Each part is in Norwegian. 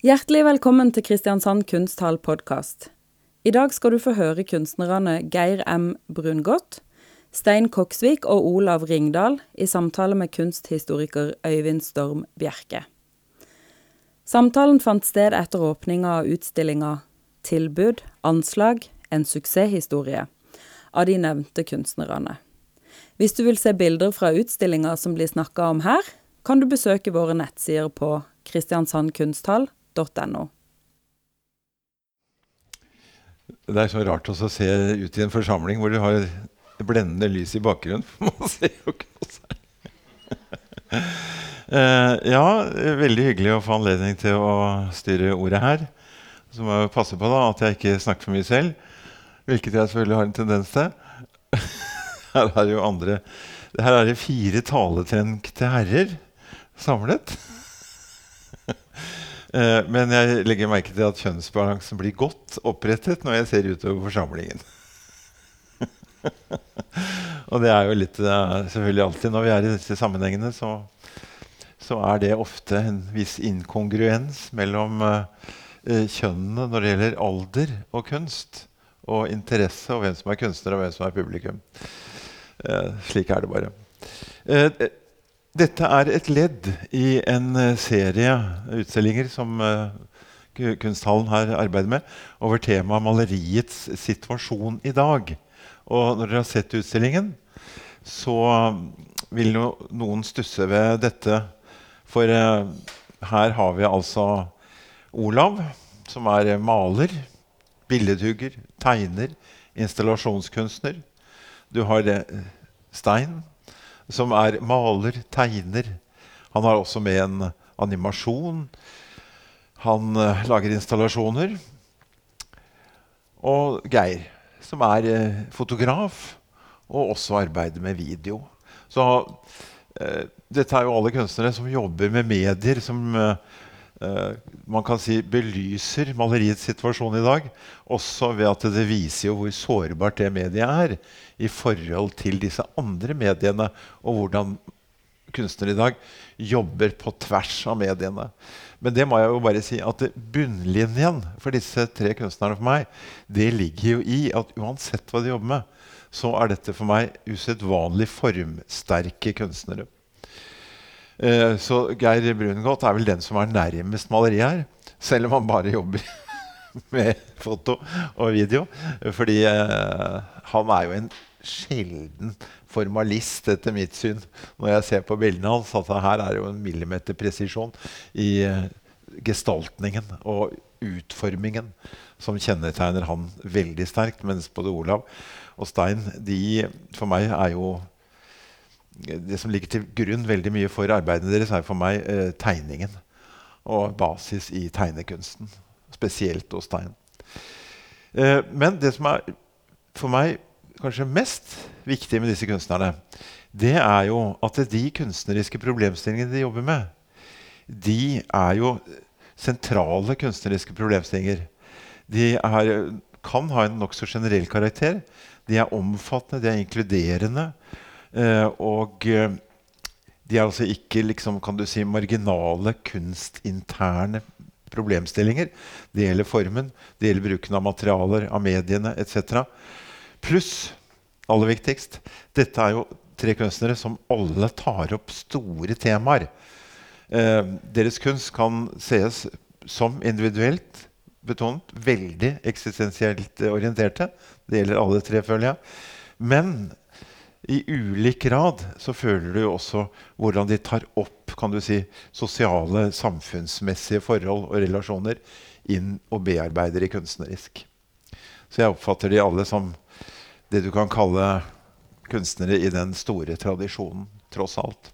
Hjertelig velkommen til Kristiansand kunsthall podkast. I dag skal du få høre kunstnerne Geir M. Brungot, Stein Koksvik og Olav Ringdal i samtale med kunsthistoriker Øyvind Storm Bjerke. Samtalen fant sted etter åpninga av utstillinga 'Tilbud anslag en suksesshistorie' av de nevnte kunstnerne. Hvis du vil se bilder fra utstillinga som blir snakka om her, kan du besøke våre nettsider på kristiansandkunsthall.no. Det er så rart å se ut i en forsamling hvor du har blendende lys i bakgrunnen. Man ser jo ikke noe særlig. uh, ja, veldig hyggelig å få anledning til å styre ordet her. Så må jeg passe på da, at jeg ikke snakker for mye selv, hvilket jeg selvfølgelig har en tendens til. her er jo andre Her er det fire taletrengte herrer samlet. Uh, men jeg legger merke til at kjønnsbalansen blir godt opprettet når jeg ser utover forsamlingen. og det er jo litt selvfølgelig alltid når vi er i disse sammenhengene, så, så er det ofte en viss inkongruens mellom uh, kjønnene når det gjelder alder og kunst. Og interesse, og hvem som er kunstner, og hvem som er publikum. Slik er det bare. Dette er et ledd i en serie utstillinger som Kunsthallen her arbeider med, over temaet 'Maleriets situasjon i dag'. Og når dere har sett utstillingen, så vil no, noen stusse ved dette. For uh, her har vi altså Olav, som er maler, billedhugger, tegner, installasjonskunstner. Du har Stein, som er maler, tegner. Han har også med en animasjon. Han uh, lager installasjoner. Og Geir som er eh, fotograf, og også arbeider med video. Så eh, dette er jo alle kunstnere som jobber med medier som eh, eh, man kan si belyser maleriets situasjon i dag. Også ved at det viser jo hvor sårbart det mediet er i forhold til disse andre mediene, og hvordan kunstnere i dag jobber på tvers av mediene. Men det må jeg jo bare si at bunnlinjen for disse tre kunstnerne for meg, det ligger jo i at uansett hva de jobber med, så er dette for meg usedvanlig formsterke kunstnere. Eh, så Geir Brungot er vel den som er nærmest maleriet her. Selv om han bare jobber med foto og video. Fordi eh, han er jo en sjelden formalist, etter mitt syn, når jeg ser på bildene hans. at her er jo en millimeterpresisjon i uh, gestaltningen og utformingen som kjennetegner han veldig sterkt. Mens både Olav og Stein de, for meg er jo Det som ligger til grunn veldig mye for arbeidene deres, er for meg uh, tegningen. Og basis i tegnekunsten. Spesielt hos Stein. Uh, men det som er for meg kanskje mest viktige med disse kunstnerne, det er jo at de kunstneriske problemstillingene de jobber med, de er jo sentrale kunstneriske problemstillinger. De er, kan ha en nokså generell karakter. De er omfattende, de er inkluderende. Eh, og eh, de er altså ikke liksom, kan du si, marginale kunstinterne problemstillinger. Det gjelder formen, det gjelder bruken av materialer, av mediene etc. Pluss, aller viktigst, dette er jo tre kunstnere som alle tar opp store temaer. Eh, deres kunst kan sees som individuelt betonet, veldig eksistensielt orienterte. Det gjelder alle tre, føler jeg. Men i ulik grad så føler du jo også hvordan de tar opp kan du si, sosiale, samfunnsmessige forhold og relasjoner inn og bearbeider i kunstnerisk. Så jeg oppfatter de alle som det du kan kalle kunstnere i den store tradisjonen, tross alt.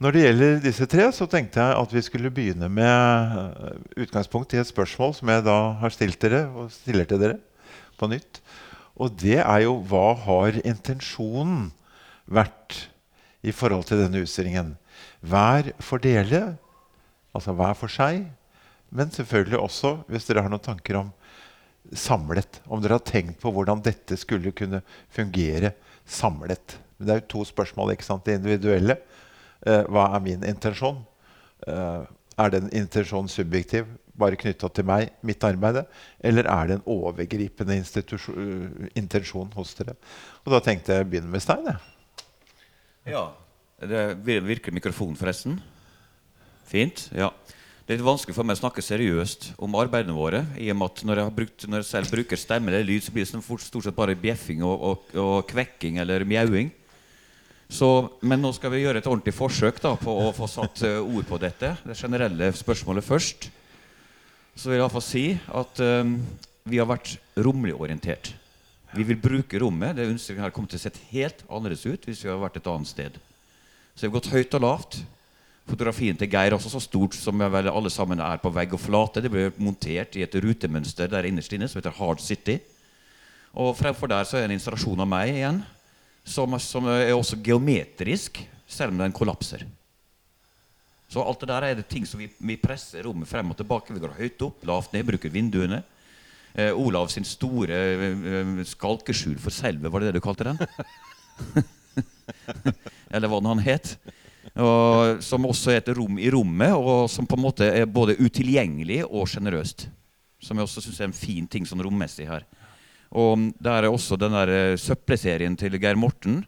Når det gjelder disse tre, så tenkte jeg at vi skulle begynne med eh, utgangspunkt i et spørsmål som jeg da har stilt dere, og stiller til dere på nytt. Og det er jo hva har intensjonen vært i forhold til denne utstillingen? Hver for dele, altså hver for seg, men selvfølgelig også, hvis dere har noen tanker om samlet. Om dere har tenkt på hvordan dette skulle kunne fungere samlet. Men det er jo to spørsmål. ikke sant? Det individuelle. Eh, hva er min intensjon? Eh, Er den intensjonen subjektiv, bare knytta til meg, mitt arbeid? Eller er det en overgripende intensjon hos dere? Og da tenkte jeg å begynne med Stein. Ja. Det virker mikrofonen, forresten. Fint. ja. Det er litt vanskelig for meg å snakke seriøst om arbeidene våre. i og med at Når jeg, brukt, når jeg selv bruker stemme eller lyd, så blir det stort sett bare bjeffing og, og, og kvekking eller mjauing. Så, men nå skal vi gjøre et ordentlig forsøk da, på å få satt uh, ord på dette. Det generelle spørsmålet først. Så vil jeg iallfall si at um, vi har vært romlig orientert. Vi vil bruke rommet. Det ønsker har kommet til å se helt annerledes ut hvis vi har vært et annet sted. Så vi har gått høyt og lavt. Fotografien til Geir også så stort som vel alle sammen er på vegg og flate. Det ble montert i et rutemønster der innerst inne som heter Hard City. Og fremfor der så er en installasjon av meg igjen som, som, er også geometrisk, selv om den kollapser. Så alt det der er det ting som vi, vi presser rommet frem og tilbake. Vi går høyt opp, lavt ned, bruker vinduene. Eh, Olav sin store eh, skalkeskjul for selve, var det det du kalte den? Eller hva han het. Og, som også er et rom i rommet, og som på en måte er både utilgjengelig og sjenerøst. Som jeg også syns er en fin ting sånn rommessig her. Og der er også den der eh, søppelserien til Geir Morten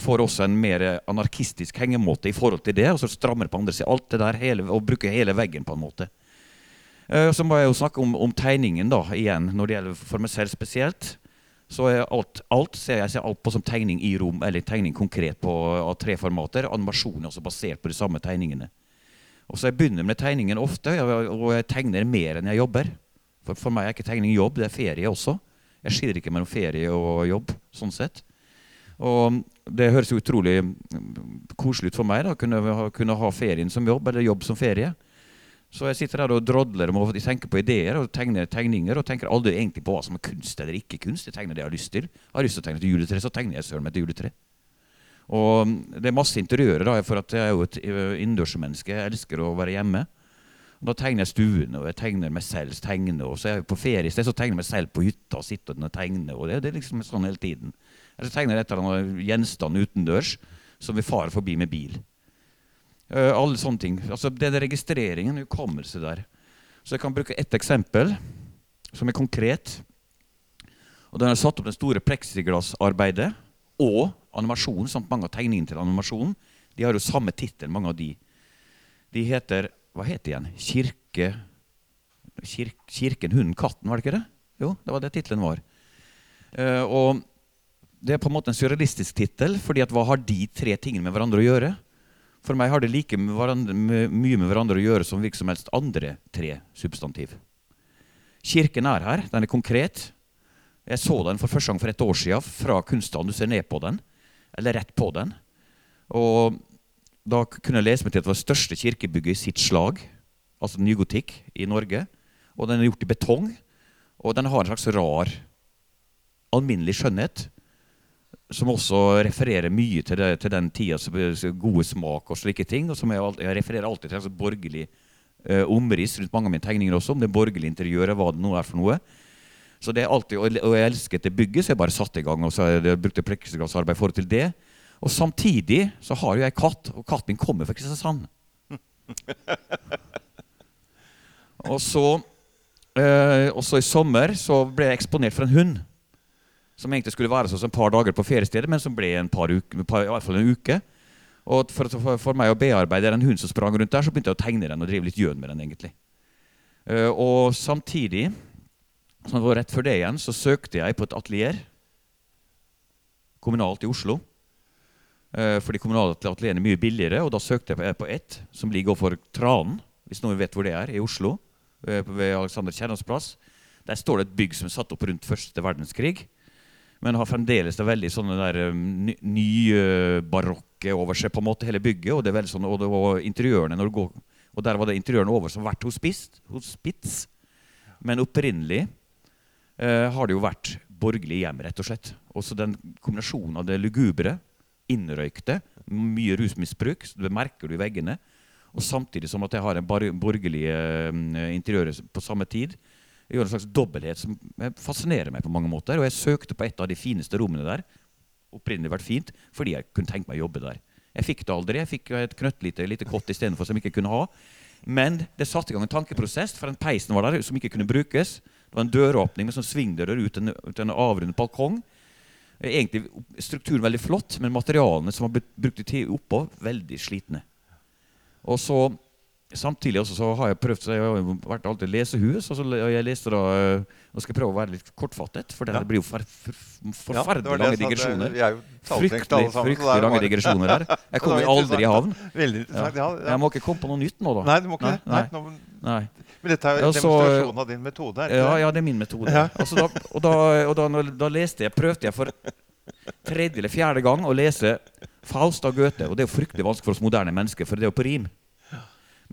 får også en mer anarkistisk hengemåte i forhold til det. Og så strammer på andre siden alt det der hele, og bruker hele veggen på en måte. Uh, så må jeg jo snakke om, om, tegningen da, igjen, når det gjelder for meg selv spesielt. Så alt, alt ser jeg ser alt på som tegning i rom, eller tegning konkret på, av tre formater. Animasjon er også basert på de samme tegningene. Og så Jeg begynner med tegningen ofte, og jeg tegner mer enn jeg jobber. For, for meg er ikke tegning jobb, det er ferie også. Jeg skiller ikke mellom ferie og jobb. sånn sett. Og det høres jo utrolig koselig ut for meg da, kunne, kunne ha ferien som jobb eller jobb som ferie. Så jeg sitter der og drodler å tenker på ideer og tegner tegninger. Og tenker aldri egentlig på hva som er kunst eller ikke kunst. Jeg tegner det jeg har lyst til. Jeg har lyst til å tegne et juletre, så tegner jeg søren meg et juletre. Og det er masse interiører, da, for at jeg er jo et innendørsmenneske. Jeg elsker å være hjemme. Da tegner jeg stuene, og jeg tegner meg selv tegner, Og så er jeg på feriested, så tegner jeg meg selv på hytta og sitter og tegner. Og det, det, er liksom sånn hele tiden. Eller så tegner jeg et eller annet gjenstand utendørs som vil fare forbi med bil. Uh, alle sånne ting. Altså, er registreringen, hukommelse der. Så jeg kan bruke ett eksempel som er konkret. Og Den har satt opp det store pleksiglassarbeidet og animasjonen, samt mange av tegningene til animasjonen. De har jo samme tittel, mange av de. De heter hva het de igjen? Kirke... Kirk, Kirken, hunden, katten, var det ikke det? Jo, det var det tittelen var. Uh, og det er på en måte en surrealistisk tittel, fordi hva har de tre tingene med hverandre å gjøre? For meg har det like med hverandre, mye med hverandre å gjøre som hvilke som helst andre tre substantiv. Kirken er her, den er konkret. Jeg så den for første gang for et år siden fra kunsthallen. Du ser ned på den, eller rett på den. Og da kunne jeg lese meg til at det var største kirkebygget i sitt slag, altså nygotikk, i Norge. Og den er gjort i betong. Og den har en slags rar, alminnelig skjønnhet, som også refererer mye til, det, til den tidas gode smak og slike ting. Og som jeg, jeg refererer alltid til altså borgerlig eh, omriss rundt mange av mine tegninger også, om det borgerlige interiøret, hva det nå er for noe. Så det er alltid, Og jeg elsket det bygget, så jeg bare satte i gang og så brukte pleksiglassarbeid i forhold til det. Og samtidig så har jo jeg katt, og katten min kommer fra Kristiansand. og så eh, også i sommer så ble jeg eksponert for en hund. Som egentlig skulle være sånn et par dager på feriestedet, men som ble en par uke, par, i hvert fall en uke. Og for, for, for, meg å bearbeide den hunden som sprang rundt der, så begynte jeg å tegne den og drive litt gjøn med den. egentlig. Uh, og samtidig, som det var rett før det igjen, så søkte jeg på et atelier kommunalt i Oslo. Eh, fordi kommunale atelierene er mye billigere. Og da søkte jeg på ett som ligger overfor Tranen, hvis noen vet hvor det er, i Oslo. Uh, ved Alexander Kiellands plass. Der står det et bygg som er satt opp rundt første verdenskrig. Men har fremdeles det veldig sånne der eh, nybarokke over seg, på en måte, hele bygget. Og det er veldig sånn, og, det, og interiørene når du går, og der var det interiørene over som vært hospits. hospits. Men opprinnelig eh, har det jo vært borgerlig hjem, rett og slett. Også den kombinasjonen av det lugubre innrøykte, mye rusmisbruk. Det merker du i veggene. Og samtidig som at jeg har en borgerlig eh, interiør på samme tid. Jeg gjør en slags dobbelthet som fascinerer meg på mange måter. Og jeg søkte på et av de fineste rommene der. Opprinnelig vært fint, fordi jeg kunne tenke meg å jobbe der. Jeg fikk det aldri. Jeg fikk et knøttlite lite kott istedenfor som jeg ikke kunne ha. Men det satte i gang en tankeprosess, for den peisen var der som ikke kunne brukes. Det var en døråpning med sånn svingdører ut en, en avrundet balkong. Egentlig strukturen veldig flott, men materialene som var blitt tid oppå, veldig slitne. Og så Samtidig også så har jeg prøvd jeg har vært alltid lesehus. Og så jeg leste da Nå skal jeg prøve å være litt kortfattet, for det ja. blir jo for, for, forferdelig ja, lange digresjoner. Fryktelig, fryktelig lange digresjoner her. Jeg kommer aldri i havn. Veldig interessant, ja. Jeg må ikke komme på noe nytt nå, da. Nei, du må ikke nei, nei. nei. Men dette er jo demonstrasjonen av din metode? Ja, ja, det er min metode. Altså, da, og da, og da, da leste jeg, prøvde jeg for tredje eller fjerde gang å lese Faust av Goethe. Og det er jo fryktelig vanskelig for oss moderne mennesker, for det er jo på rim.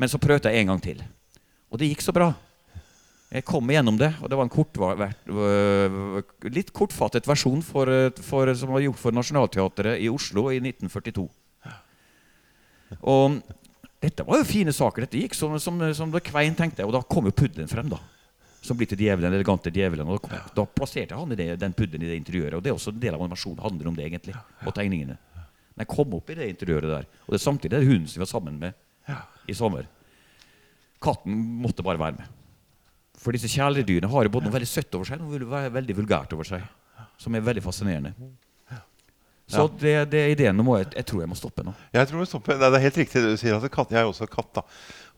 Men så prøvde jeg en gang til. Og det gikk så bra. Jeg kom igjennom det, og det var en kort, litt kortfattet versjon for, for, som var gjort for Nationaltheatret i Oslo i 1942. Og dette var jo fine saker. Dette gikk som, som, som det kvein, tenkte. Og da kom jo puddelen frem. da Som blir til djevelen, elegante djevelen. Og da, da plasserte han det, den puddelen i det interiøret. Og det er også en del av animasjonen handler om det, egentlig. Og tegningene. Men jeg kom opp i det interiøret der. Og det er samtidig det hunden som vi var sammen med i sommer. Katten måtte bare være med. For disse kjæledyrene har jo både noe veldig søtt over seg og noe veldig vulgært over seg. Som er veldig fascinerende. Så det, det ideen må jeg, jeg, tror jeg må stoppe nå. Jeg tror jeg stopper. Det er helt riktig det du sier. Altså, katt, jeg er også katt. da.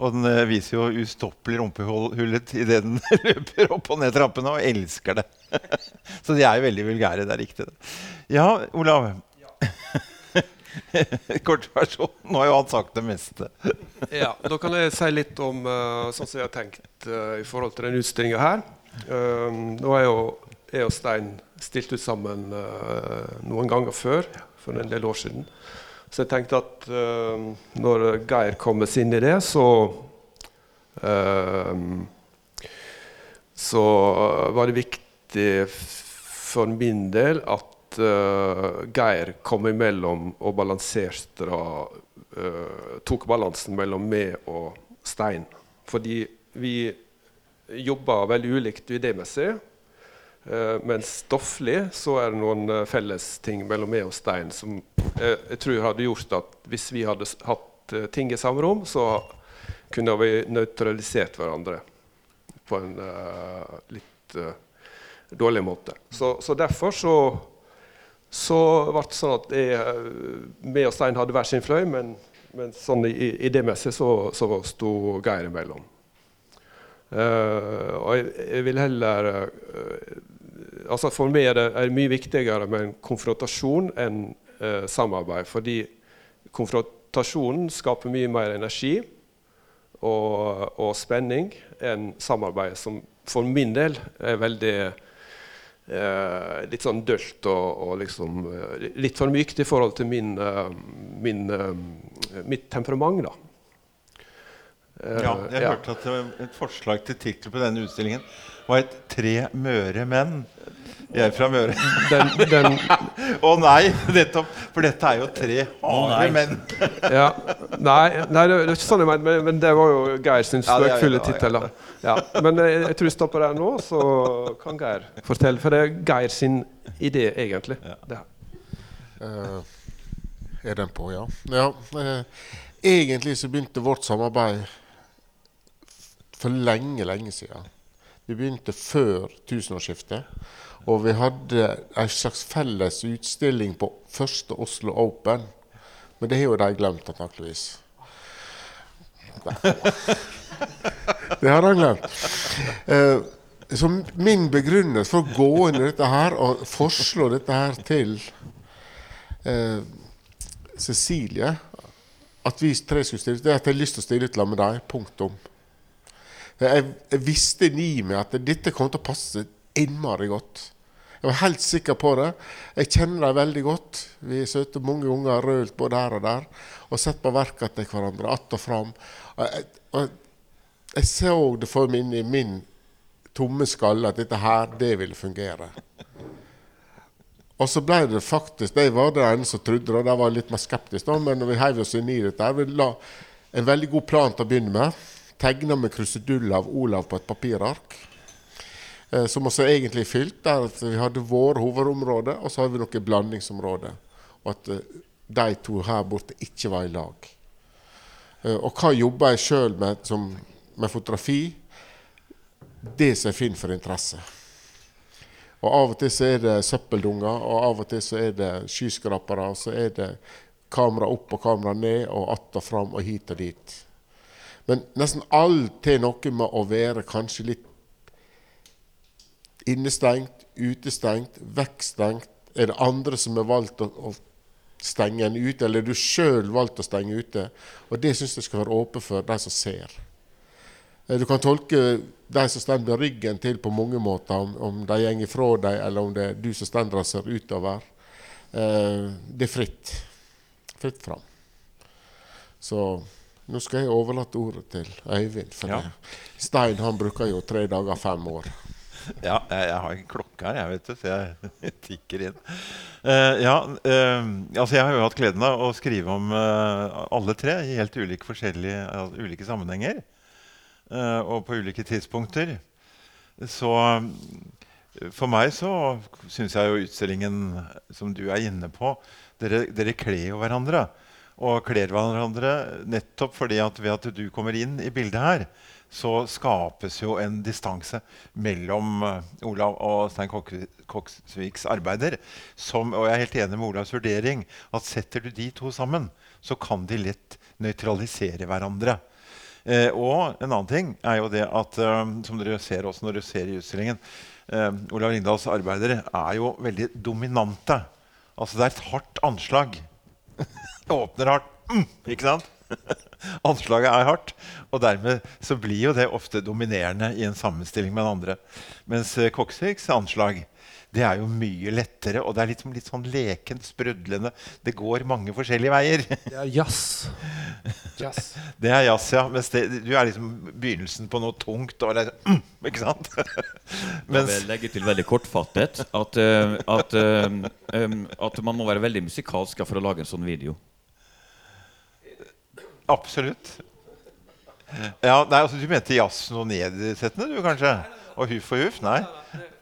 Og den uh, viser jo ustoppelig rumpehullet idet den løper opp og ned trappene, og elsker det. så de er jo veldig vulgære. Det er riktig. det. Ja, Olav. Ja. Kort versjon. Nå har jo han sagt det meste. ja, Da kan jeg si litt om uh, sånn som jeg har tenkt uh, i forhold til denne utstillinga her. Uh, nå er jo jeg og Stein stilt ut sammen noen ganger før, for en del år siden. Så jeg tenkte at når Geir kommer inn i det, så Så var det viktig for min del at uh, Geir kom imellom og balanserte uh, Tok balansen mellom meg og Stein. Fordi vi jobba veldig ulikt idémessig. Uh, men stofflig så er det noen uh, felles ting mellom meg og Stein som jeg tror hadde gjort at hvis vi hadde hatt ting i samme rom, så kunne vi nøytralisert hverandre på en litt dårlig måte. Så, så derfor så så ble det sånn at jeg, meg og Stein hadde hver sin fløy, men, men sånn idémessig så, så sto Geir imellom. Uh, og jeg, jeg, vil heller uh, altså For meg er det, er mye viktigere med en konfrontasjon enn uh, samarbeid. Fordi konfrontasjonen skaper mye mer energi og, og spenning enn samarbeid, som for min del er veldig eh, litt sånn dølt og, og, liksom eh, litt for mykt i forhold til min, eh, min, eh, mitt temperament, da. ja, jeg ja. hørte at et forslag til tittel på denne utstillingen var et 'Tre møre menn'. Jeg er fra Møre. Å oh, nei! Nettopp. For dette er jo tre harde menn. ja. Nei, nei, det er ikke sånn jeg mente, men, men, det var jo Geir sin spøkfulle ja, tittel. Ja. Men jeg, jeg, tror jeg stopper der nå, så kan Geir fortelle. For det er Geir sin idé, egentlig. Uh, er den på, ja. ja uh, egentlig så begynte vårt samarbeid for lenge, lenge siden. Vi begynte før tusenårsskiftet. Og vi hadde en slags felles utstilling på første Oslo Open. Men det har jo de glemt, antakeligvis. Det har de glemt. Uh, så min begrunnelse for å gå inn i dette her og foreslå dette her til uh, Cecilie At vi tre skulle stille det er at jeg har lyst til å stille ut sammen med dem. Punktum. Jeg, jeg visste i meg at dette kom til å passe innmari godt. Jeg var helt sikker på det. Jeg kjenner dem veldig godt. Vi sittet mange ganger rølt både her og der og sett på verka til hverandre att og fram. Jeg, og jeg så det for meg inn i min tomme skalle at dette her, det ville fungere. Og så ble det faktisk De var det ene som trodde det, og de var litt mer skeptiske. Men når vi heiv oss inn i dette, vi la en veldig god plan til å begynne med. Tegna med kruseduller av Olav på et papirark. Eh, som også egentlig er fylt. der at Vi hadde våre hovedområder, og så hadde vi noen blandingsområder. Og at eh, de to her borte ikke var i lag. Eh, og hva jobber jeg sjøl med som, med fotografi? Det som jeg finner for interesse. Og Av og til så er det søppeldunger, og av og til så er det skyskrapere. Og så er det kamera opp og kamera ned, og att og fram og hit og dit. Men nesten alt har noe med å være kanskje litt innestengt, utestengt, vekkstengt. Er det andre som har valgt å, å stenge en ute, eller er du sjøl valgt å stenge ute? Og det syns jeg skal være åpen for de som ser. Eh, du kan tolke de som står ryggen til på mange måter, om, om de går ifra deg, eller om det er du som står og ser utover. Eh, det er fritt. Fritt fram. Så nå skal jeg overlate ordet til Øyvind. For Ja. Stein han bruker jo tre dager, fem år. Ja, jeg, jeg har ikke klokke her, jeg vet du, så jeg tikker inn. Uh, ja, uh, altså Jeg har jo hatt gleden av å skrive om uh, alle tre i helt ulike, forskjellige, altså, ulike sammenhenger. og på ulike tidspunkter. Så for meg så syns jeg jo utstillingen som du er inne på Dere, dere kler jo hverandre. Og kler hverandre nettopp fordi at ved at du kommer inn i bildet her, så skapes jo en distanse mellom eh, Olav og Stein Koksviks arbeider. Som, og jeg er helt enig med Olavs vurdering at setter du de to sammen, så kan de lett nøytralisere hverandre. Eh, og en annen ting er jo det at eh, som dere ser også når dere ser i utstillingen eh, Olav Ringdals arbeider er jo veldig dominante. Altså det er et hardt anslag. Åpner hardt. Mm, ikke sant? Anslaget er hardt, og dermed så blir jo det ofte dominerende i en sammenstilling med den andre. Mens eh, Koksviks anslag det er jo mye lettere, og det er litt, litt sånn lekent, sprudlende. Det går mange forskjellige veier. Det er jazz. jazz. Det er jazz, ja. Mens det, du er liksom begynnelsen på noe tungt. Og det mm, ikke sant? Jeg vil legge til veldig kortfattet at, eh, at, eh, at man må være veldig musikalsk for å lage en sånn video. absolutt. Ja, nei, altså, Du mente jazz noe nedsettende, du kanskje? Og huff og huff? Nei.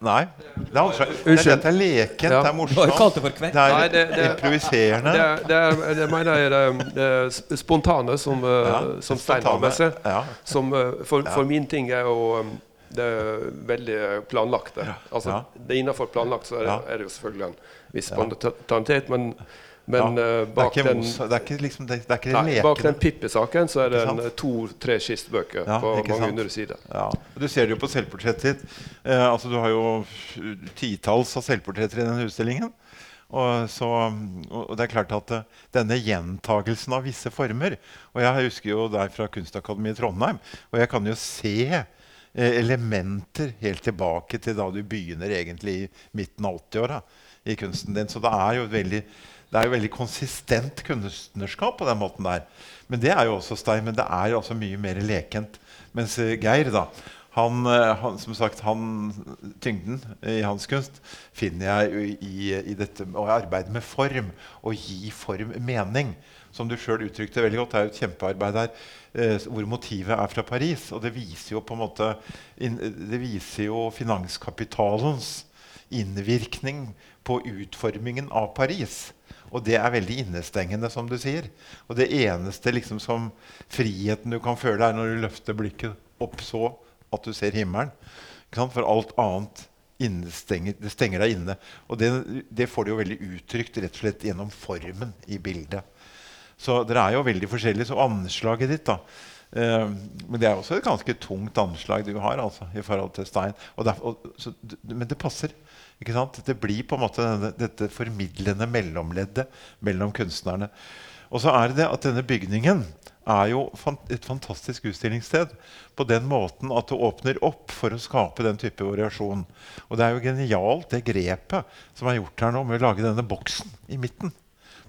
Nei. Det er, anslag- det er, dette er lekent, det er morsomt. det. Det er det- det- improviserende. Det, er- det, er, det mener jeg er det, det spontane som, eh, Ja, som Stein har med seg. Ja. Som, eh, for, for min ting er jo det er veldig planlagt. Det. Altså, det er Innafor planlagt så er det, er det jo selvfølgelig en viss spontanitet, men, men ja. eh, Det bak den det er ikke, liksom, det, det er ikke Nei, bak den. Pippi-saken så er det en to-tre skistbøker Ja, på mange sant? hundre sider. Ja. Du ser det jo på selvportrettet ditt. Eh, altså, du har jo titalls av selvportretter i denne utstillingen. Og, så, og det er klart at eh, denne gjentagelsen av visse former Og jeg husker jo der fra Kunstakademiet i Trondheim, og jeg kan jo se eh, elementer helt tilbake til da du begynner egentlig i midten av 80-åra i kunsten din. Så det er jo et veldig veldig konsistent kunstnerskap på den måten der. Men det er jo også Stein, men det er jo også mye mer lekent. Mens eh, Geir, da han, eh, han, som sagt, han, Tyngden i hans kunst finner jeg i, i dette å arbeide med form. Og gi form mening. Som du sjøl uttrykte veldig godt. Det er jo et kjempearbeid her eh, hvor motivet er fra Paris. Og det viser jo på en måte in, Det viser jo finanskapitalens innvirkning på utformingen av Paris. Og det er veldig innestengende, som du sier. Og det eneste liksom som friheten du kan føle, er når du løfter blikket opp så at du ser himmelen. For alt annet det stenger deg inne. Og det, det får du jo veldig uttrykt rett og slett gjennom formen i bildet. Så dere er jo veldig forskjellige. Så anslaget ditt, da eh, Men det er også et ganske tungt anslag du har altså, i forhold til Stein. Derfor, og, så, men det passer. Ikke sant? Det blir på en måte denne, dette formidlende mellomleddet mellom kunstnerne. Og så er det at denne bygningen er jo et fantastisk utstillingssted. På den måten at det åpner opp for å skape den type variasjon. Og det er jo genialt, det grepet som er gjort her nå med å lage denne boksen i midten.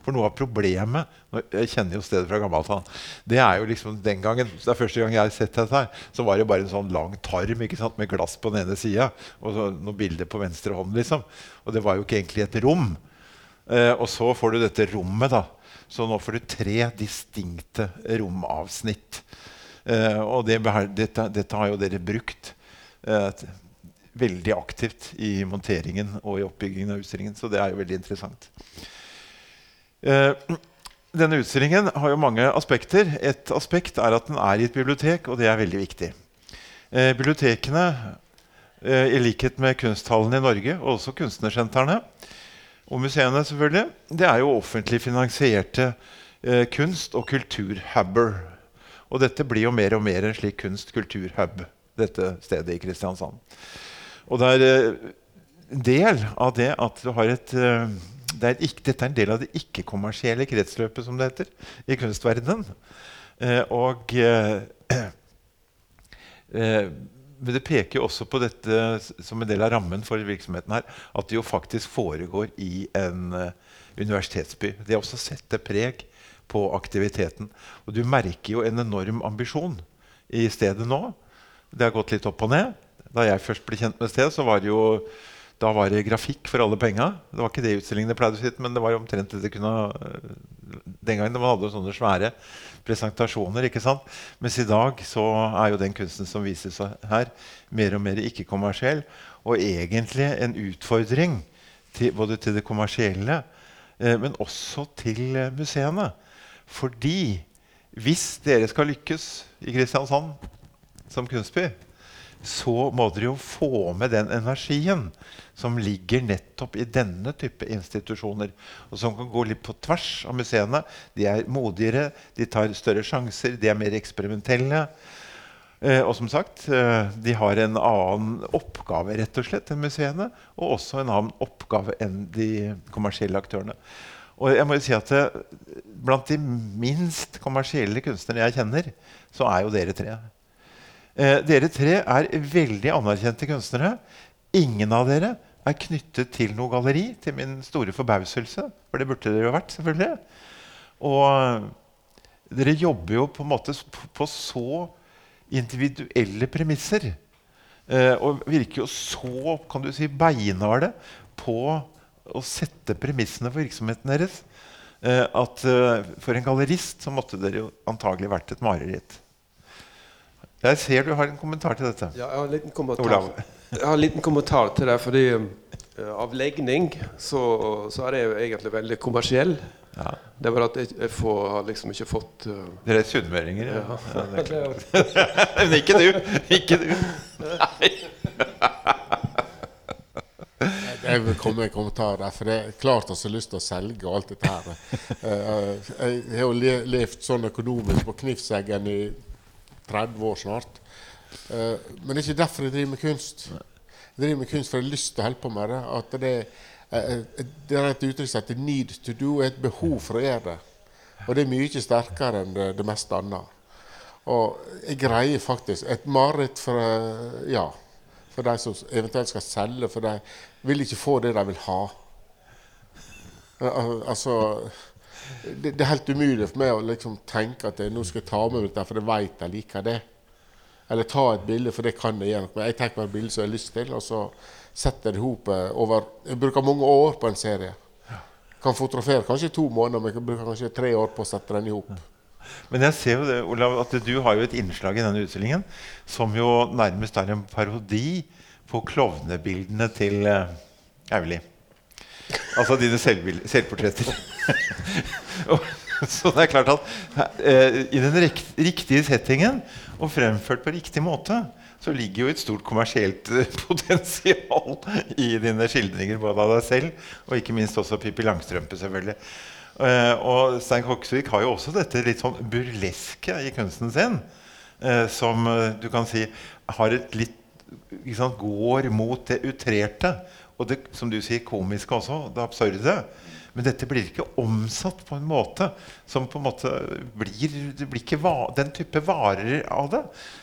For noe av problemet Jeg kjenner jo stedet fra gammelt av. Det er jo liksom den gangen Det er første gang jeg har sett dette her, så var det bare en sånn lang tarm ikke sant, med glass på den ene sida og så noen bilder på venstre hånd. liksom. Og det var jo ikke egentlig et rom. Eh, og så får du dette rommet, da. Så nå får du tre distinkte romavsnitt. Eh, og det, dette, dette har jo dere brukt eh, veldig aktivt i monteringen og i oppbyggingen av utstillingen. Så det er jo veldig interessant. Eh, denne utstillingen har jo mange aspekter. Et aspekt er at den er i et bibliotek, og det er veldig viktig. Eh, bibliotekene, eh, i likhet med kunsthallene i Norge, og også kunstnersentrene, og museene, selvfølgelig, det er jo offentlig finansierte kunst- og kulturhuber. Og dette blir jo mer og mer en slik kunst-kulturhub, dette stedet i Kristiansand. Og det er en del av det at du har et det er ikke, dette er en del av det ikke-kommersielle kretsløpet, som det heter, i kunstverdenen. Eh, og eh, eh, Men det peker jo også på dette som en del av rammen for virksomheten her, at det jo faktisk foregår i en eh, universitetsby. Det også setter preg på aktiviteten. Og du merker jo en enorm ambisjon i stedet nå. Det har gått litt opp og ned. Da jeg først ble kjent med stedet, så var det jo da var det grafikk for alle penga. Det var ikke det utstillingene pleide å sitte, men det var omtrent det det kunne Den gangen man hadde sånne svære presentasjoner. ikke sant? Mens i dag så er jo den kunsten som vises her, mer og mer ikke-kommersiell. Og egentlig en utfordring til, både til det kommersielle, eh, men også til eh, museene. Fordi hvis dere skal lykkes i Kristiansand som kunstby, så må dere jo få med den energien som ligger nettopp i denne type institusjoner. Og som kan gå litt på tvers av museene. De er modigere, de tar større sjanser, de er mer eksperimentelle. Eh, og som sagt, eh, de har en annen oppgave rett og slett enn museene. Og også en annen oppgave enn de kommersielle aktørene. Og jeg må jo si at det, Blant de minst kommersielle kunstnerne jeg kjenner, så er jo dere tre. Eh, dere tre er veldig anerkjente kunstnere. Ingen av dere er knyttet til noe galleri, til min store forbauselse. For det burde dere jo vært, selvfølgelig. Og dere jobber jo på en måte på så individuelle premisser. Eh, og virker jo så kan du si, beinharde på å sette premissene for virksomheten deres. Eh, at eh, for en gallerist så måtte dere jo antagelig vært et mareritt. Jeg ser du har en kommentar til dette. Ja, jeg har en liten kommentar, Olav. jeg har en liten kommentar til det. Fordi eh, av legning så, så er jeg jo egentlig veldig kommersiell. Ja. Det er bare at jeg, jeg får, har liksom ikke fått uh, Dere er sunnmøringer. Ja. Ja, det er klart. Men ikke du! Ikke du. Jeg vil komme med en kommentar der, for det er klart jeg har lyst til å selge og alt dette her. Eh, Jeg har jo le- levd sånn økonomisk på knivseggen i 30 år snart. Uh, Men det er ikke derfor jeg driver med kunst. Jeg driver med kunst for jeg har lyst til å holde på med det. At det, eh, det er et uttrykk som heter 'need to do', et behov for å gjøre det. Og det er mye sterkere enn det, det meste annet. Og jeg greier faktisk et mareritt for eh, ja, for de som eventuelt skal selge, for de vil ikke få det de vil ha. Al- Altså det, det er helt umulig for meg å liksom tenke at jeg, nå skal jeg ta med dette, for jeg vet jeg liker det. Eller ta et bilde, for det kan jeg gjøre noe med. Jeg tar bare et bilde som jeg har lyst til, og så setter jeg det i eh, over Jeg bruker mange år på en serie. Kan fotografere kanskje to måneder, men jeg bruker kanskje tre år på å sette den i hop. Men jeg ser jo det, Olav, at du har jo et innslag i denne utstillingen som jo nærmest er en parodi på klovnebildene til Aulie. Auli. Altså dine selvportretter. Så det er klart at eh, i den rikt, riktige settingen og fremført på riktig måte, så ligger jo et stort kommersielt eh, potensial i dine skildringer både av deg selv og ikke minst også Pippi Langstrømpe, selvfølgelig. Eh, og Stein Koksvik har jo også dette litt sånn burleske i kunsten sin, eh, som du kan si har et litt sant, går mot det utrerte. Og det, som du sier, komiske også. Det absurde. Men dette blir ikke omsatt på en måte som på en måte blir Det blir ikke va den type varer av det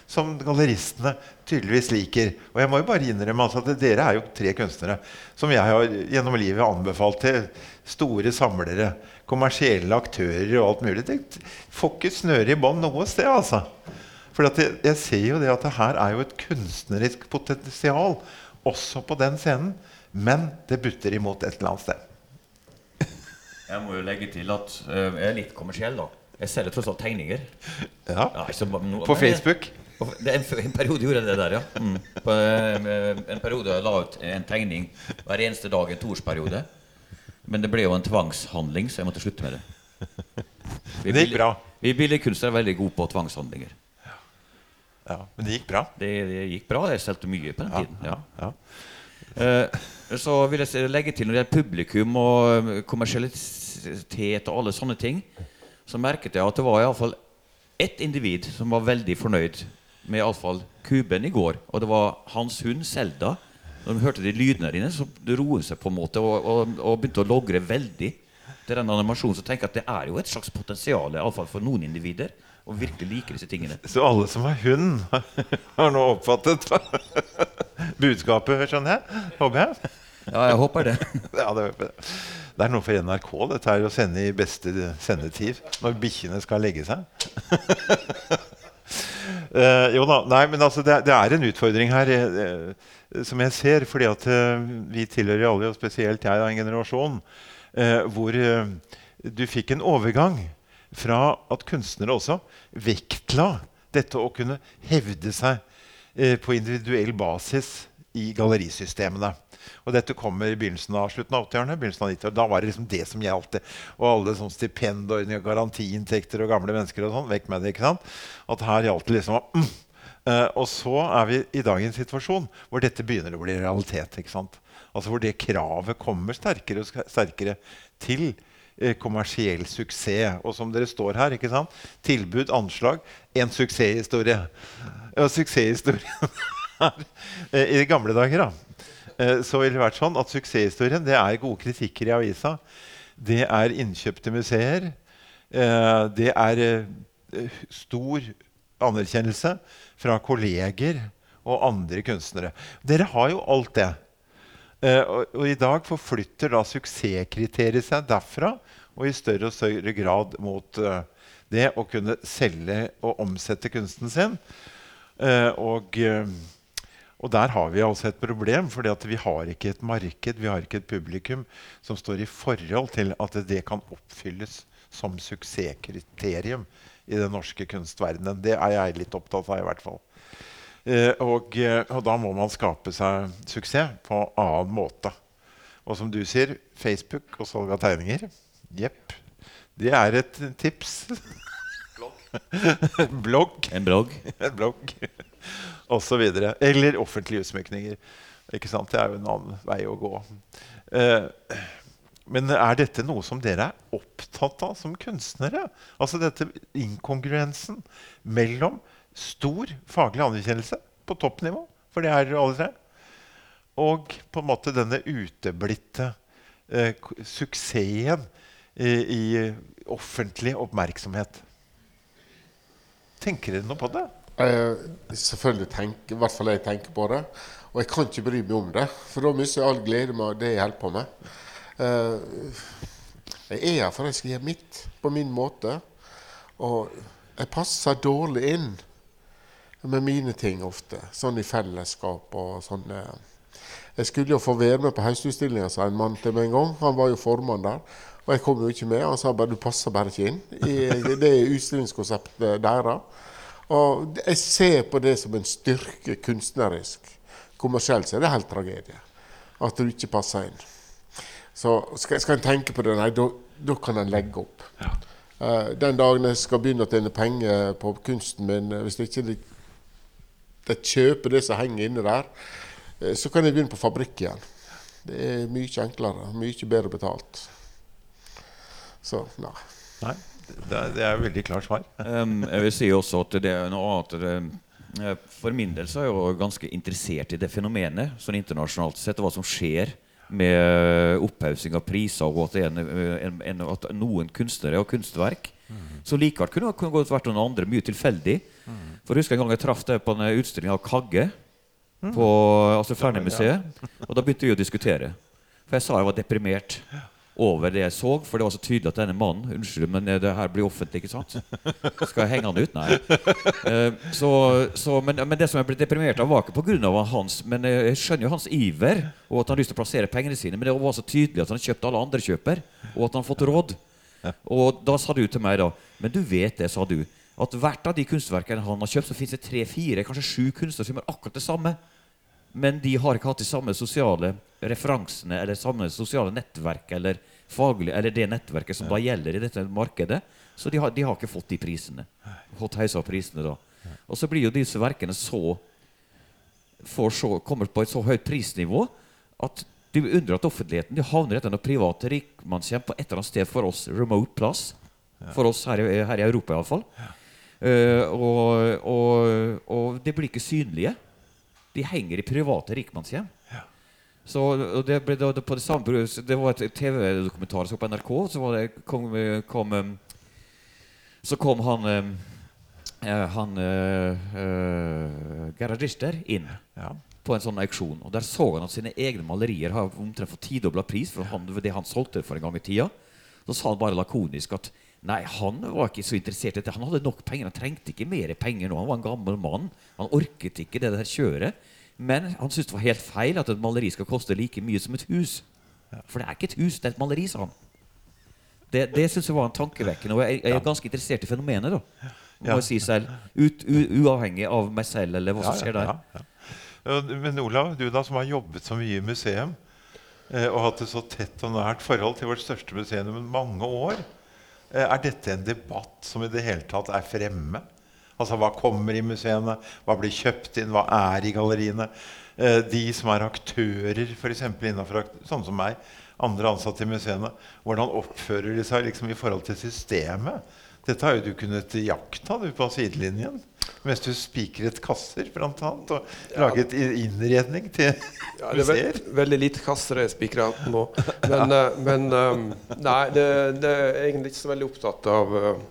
som galleristene tydeligvis liker. Og jeg må jo bare innrømme altså at dere er jo tre kunstnere som jeg har gjennom livet anbefalt til store samlere, kommersielle aktører og alt mulig. Det får ikke snøre i bånd noe sted, altså. For jeg, jeg ser jo det at det her er jo et kunstnerisk potensial også på den scenen. Men det butter imot et eller annet sted. Jeg må jo legge til at uh, jeg er litt kommersiell, da. Jeg selger tross alt tegninger. Ja. Ja, så- no- På Facebook. Det en, en periode gjorde jeg det der, ja. Mm. På, eh, en periode jeg la ut en tegning hver eneste dag en toårsperiode. Men det ble jo en tvangshandling, så jeg måtte slutte med det. Vi, Det gikk bra. vi billedkunstnere er veldig gode på tvangshandlinger. Ja, men det gikk bra. Det, det gikk bra. Jeg solgte mye på den tiden. Ja. Ja. Eh, så vil jeg legge til når det gjelder publikum og eh, kommersialitet og alle sånne ting, så merket jeg at det var iallfall ett individ som var veldig fornøyd med iallfall kuben i går. Og det var hans hund Selda. Når de hørte de lydene dine, så roet seg på en måte og, og, og begynte å logre veldig til den animasjonen. Så tenker jeg at det er jo et slags potensial i alle fall for noen individer å virkelig liker disse tingene. Så alle som har hund, har nå oppfattet budskapet, skjønner jeg? Håper jeg? Ja, jeg håper det. Ja, det, det er noe for NRK dette er å sende i beste sendetid når bikkjene skal legge seg. uh, jo da, nei, men altså det, det er en utfordring her eh, som jeg ser. fordi at uh, vi tilhører alle, og spesielt jeg, da, en generasjon hvor du fikk en overgang fra at kunstnere også vektla dette å kunne hevde seg eh, på individuell basis i gallerisystemene. Og dette kommer i begynnelsen av slutten av 80-årene. begynnelsen av 90 Da var det liksom det som gjaldt. Og alle sånn stipendordninger, garantiinntekter og gamle mennesker og sånn. Vekk med det, ikke sant? At her gjaldt det liksom mm. Eh, og så er vi i dag i en situasjon hvor dette begynner å bli realitet. ikke sant? Altså Hvor det kravet kommer sterkere og sterkere til eh, kommersiell suksess. Og som dere står her, ikke sant? tilbud, anslag, en suksesshistorie. Og suksesshistorien er eh, I gamle dager da, eh, så ville det vært sånn at suksesshistorien det er gode kritikker i avisa. Det er innkjøpte museer. Det er stor anerkjennelse fra kolleger og andre kunstnere. Dere har jo alt det. Eh, og, og i dag forflytter da suksesskriteriet seg derfra og i større og større grad mot eh, det å kunne selge og omsette kunsten sin. Eh, og, eh, og der har vi altså et problem, for vi har ikke et marked, vi har ikke et publikum som står i forhold til at det kan oppfylles som suksesskriterium i den norske kunstverdenen. Det er jeg litt opptatt av, i hvert fall. Eh, og, eh, og da må man skape seg suksess på annen måte. Og som du sier, Facebook og salg av tegninger. Jepp. Det er et tips. blogg. En blogg. En blogg. og så videre. Eller offentlige utsmykninger. Ikke sant? Det er jo en annen vei å gå. Eh, men er dette noe som dere er opptatt av som kunstnere? Altså dette inkongruensen mellom stor faglig anerkjennelse på toppnivå, for det er alle tre, og på en måte denne uteblitte eh, suksessen i, i offentlig oppmerksomhet. Tenker dere noe på det? Jeg, selvfølgelig tenker, i hvert fall jeg tenker på det. Og jeg kan ikke bry meg om det, for da mister jeg all glede med det jeg holder på med. Eh, jeg er her for jeg skal gjøre mitt på min måte. Og jeg passer dårlig inn med mine ting ofte. Sånn i fellesskap og sånn. eh. Jeg skulle jo få være med på høstutstillinga, sa en mann til meg en gang. Han var jo formann der. Og jeg kom jo ikke med. Han sa bare du passer bare ikke inn. I, det er utstillingskonseptet deres. Og jeg ser på det som en styrke kunstnerisk. Kommersielt så er det helt tragedie at du ikke passer inn. Så skal, skal en tenke på det, nei, da kan en legge opp. Eh, den dagen jeg skal begynne å tjene penger på kunsten min, eh, hvis det ikke de, de kjøper det som henger inne der, eh, så kan jeg begynne på fabrikk igjen. Det er mye enklere, mye bedre betalt. Så nei. Nei. Det er, det er et veldig klart svar. Um, jeg vil si også at det er noe annet det, eh, For min del så er jeg jo ganske interessert i det fenomenet sånn internasjonalt sett, og hva som skjer med opphaussing av priser, og at, en, en, en, at noen kunstnere og kunstverk som likevel kunne, kunne gått vært noen andre, mye tilfeldig. For jeg husker en gang jeg traff deg på en utstilling av Kagge på altså Fernemuseet, og da begynte vi å diskutere. For jeg sa jeg var deprimert over det jeg så, for det var så tydelig at denne mannen Unnskyld, men det her blir offentlig, ikke sant? Skal jeg henge han ut? Nei. Eh, så, så, men, men det som jeg ble deprimert av, var ikke pga. hans Men jeg skjønner jo hans iver, og at han har lyst til å plassere pengene sine. Men det var så tydelig at han har kjøpt alle andre kjøper, og at han har fått råd. Og da sa du til meg da Men du vet det, sa du, at hvert av de kunstverkene han har kjøpt, så fins det tre-fire, kanskje sju kunstnere som gjør akkurat det samme. Men de har ikke hatt de samme sosiale referansene eller samme sosiale nettverk eller faglige, eller det nettverket som da gjelder i dette markedet. Så de har, de har ikke fått de prisene. Fått heisa prisene da. Og så blir jo disse verkene så, så kommer på et så høyt prisnivå at de undrer at offentligheten de havner etter noe private rikmannshjem på et eller annet sted for oss remote plass. For oss her, i- her i Europa iallfall. Uh, og, og, og de blir ikke synlige. De henger i private rikmannshjem. Så og det, ble, da- på det, samme, det var et TV-dokumentar som på NRK. Så var det, kom, kom, um, så kom han um, eh, Han uh, uh, Gerhard Richter inn Ja. på en sånn auksjon. Og Der så han at sine egne malerier har omtrent fått tidobla pris for han, det han solgte for en gang i tida. Så sa han bare lakonisk at nei, han var ikke så interessert i dette. Han hadde nok penger, han trengte ikke mer penger nå. Han var en gammel mann. Han orket ikke det der kjøret. Men han syntes det var helt feil at et maleri skal koste like mye som et hus. For det er ikke et hus, det er et maleri, sa han. Det, det syns jeg var en tankevekkende. Og jeg, jeg er ganske interessert i fenomenet, da. Må jeg si selv. Ut, u, uavhengig av meg selv eller hva som skjer der. Men Olav, du da som har jobbet så mye i museum eh, og hatt et så tett og nært forhold til vårt største museum i mange år, eh, er dette en debatt som i det hele tatt er fremme? Altså Hva kommer i museene? Hva blir kjøpt inn? Hva er i galleriene? Eh, de som er aktører, f.eks. innenfor akt- sånn som meg, andre ansatte i museene, hvordan oppfører de seg liksom i forhold til systemet? Dette har jo du kunnet jakta du på sidelinjen. Mens du spikret kasser, blant annet, og laget innredning til Ja, det er museer. veld, veldig lite kasser jeg spikrer nå. Men, eh, men um, nei, det, det er egentlig ikke så veldig opptatt av, eh,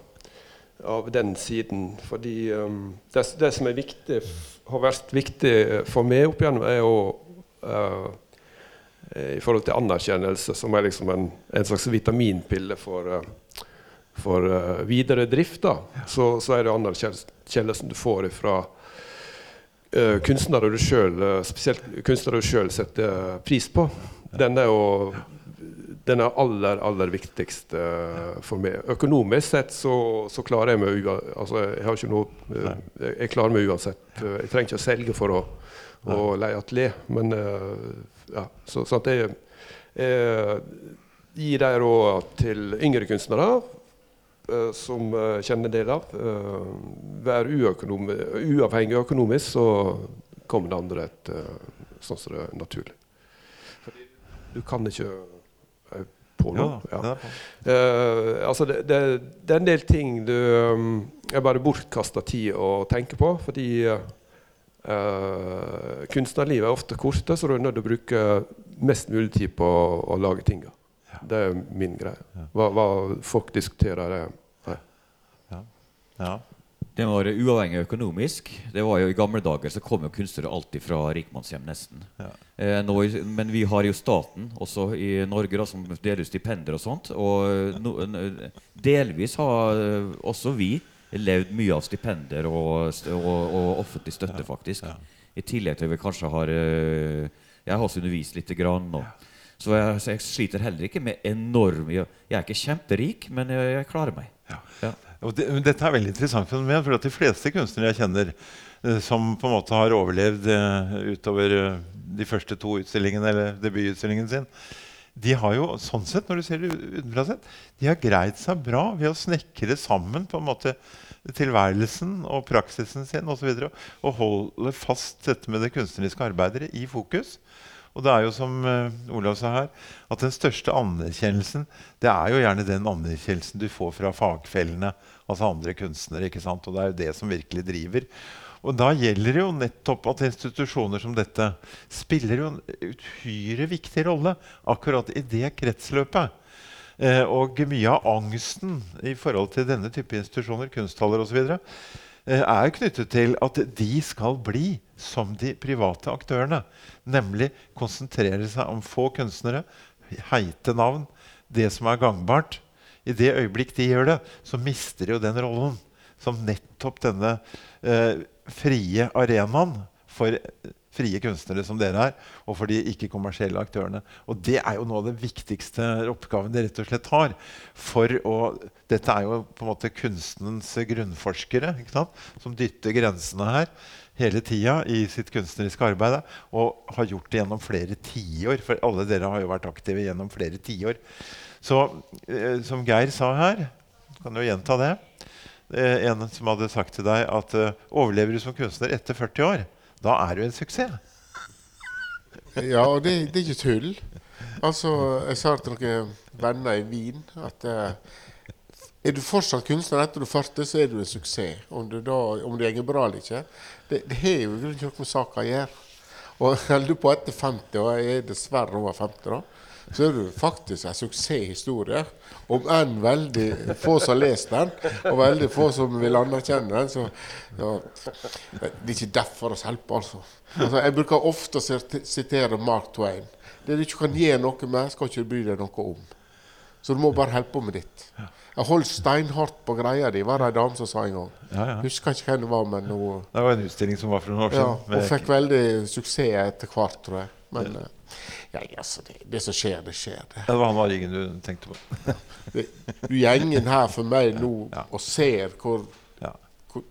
av den siden. Fordi um, det, det som er viktig, har vært viktig for meg opp igjennom, er å uh, i forhold til anerkjennelse, som er liksom en, en slags vitaminpille for, uh, for uh, videre drift, da. Så, så er det anerkjennelsen du får fra uh, kunstnere du selv, uh, spesielt kunstnere du sjøl setter pris på, den er jo den er aller, aller viktigst uh, for meg. Økonomisk sett så, så klarer jeg meg altså, jeg, noe, uh, jeg, klarer meg uansett. Uh, Jeg trenger ikke å selge for å, å leie atelier. Men eh, ja, så, så at jeg, gir de råd til yngre kunstnere eh, som eh, kjenner det av. Vær uøkonom- uavhengig økonomisk, så kommer det andre et, eh, sånn som det er naturlig. Fordi du kan ikke eh, Ja, Ja. Eh, altså det, det, det er en del ting du um, er bare bortkasta tid å tenke på, fordi uh, kunstnerlivet er ofte korte, så du er nødt til å bruke mest mulig tid på å, å lage tinga. Det er min greie. Hva, hva folk diskuterer, det nei. Ja. Den var uavhengig økonomisk. Det var jo I gamle dager så kom jo kunstnere alltid fra rikmannshjem, nesten. Ja. Eh, nå, men vi har jo staten også i Norge da, som deler ut stipender og sånt. Og no, delvis har eh, også vi levd mye av stipender og, og, og offentlig støtte, faktisk. I tillegg til at vi kanskje har eh, Jeg har også undervist lite grann nå. Så jeg, så jeg sliter heller ikke med enorm jeg er ikke kjemperik, men jeg, jeg klarer meg. Ja. Og det, dette er veldig interessant fenomen, for de fleste kunstnere jeg kjenner eh, som på en måte har overlevd eh, utover eh, de første to utstillingene eller debututstillingen sin, de har jo sånn sett, når du ser det utenfra sett, de har greid seg bra ved å snekre sammen på en måte tilværelsen og praksisen sin osv. Og, så og holde fast dette med det kunstneriske arbeidet i fokus. Og det er jo som eh, Olav sa her, at den største anerkjennelsen det er jo gjerne den anerkjennelsen du får fra fagfellene, altså andre kunstnere. ikke sant? Og det er jo det som virkelig driver. Og da gjelder det jo nettopp at institusjoner som dette spiller jo en uhyre viktig rolle akkurat i det kretsløpet. Eh, og mye av angsten i forhold til denne type institusjoner, kunsthaller osv., er knyttet til at de skal bli som de private aktørene. Nemlig konsentrere seg om få kunstnere, heite navn, det som er gangbart. I det øyeblikk de gjør det, så mister de jo den rollen som nettopp denne eh, frie arenaen for eh, frie kunstnere som dere er, og for de ikke-kommersielle aktørene. Og det er jo noe av det viktigste oppgaven de rett og slett har. For å, dette er jo på en måte kunstens grunnforskere som dytter grensene her hele tida i sitt kunstneriske arbeid. Og har gjort det gjennom flere tiår. For alle dere har jo vært aktive gjennom flere tiår. Så eh, som Geir sa her, kan jo gjenta det eh, En som hadde sagt til deg at eh, overlever du som kunstner etter 40 år, da er du en suksess. Ja, og det, det er ikke tull. Altså, jeg sa til noen venner i Wien at eh, er du fortsatt kunstner etter du er 40, så er du en suksess. Om du da, om det går bra eller ikke, det, det har jo ikke noe med saka å gjøre. Og holder du på etter 50, og jeg er dessverre over 50, da, så er det faktisk en suksesshistorie. Om enn veldig få som har lest den, og veldig få som vil anerkjenne den. Så ja, det er ikke derfor vi hjelper, altså. altså. Jeg bruker ofte å sitere Mark Twain. Det du ikke kan gjøre noe med, skal ikke bry deg noe om. Så du må bare holde på med ditt. Jeg holdt steinhardt på greia di, var det ei dame som sa en gang. Ja, ja. Husker ikke hvem det var, men hun Det var en utstilling som var for noen år ja, siden. Hun fikk veldig suksess etter hvert, tror jeg. Men ja, ja altså, det, det, som skjer, det skjer. Det. Det var han Arringen du tenkte på. det, du gjengen her for meg nå Ja. og ser hvor, Ja. hvor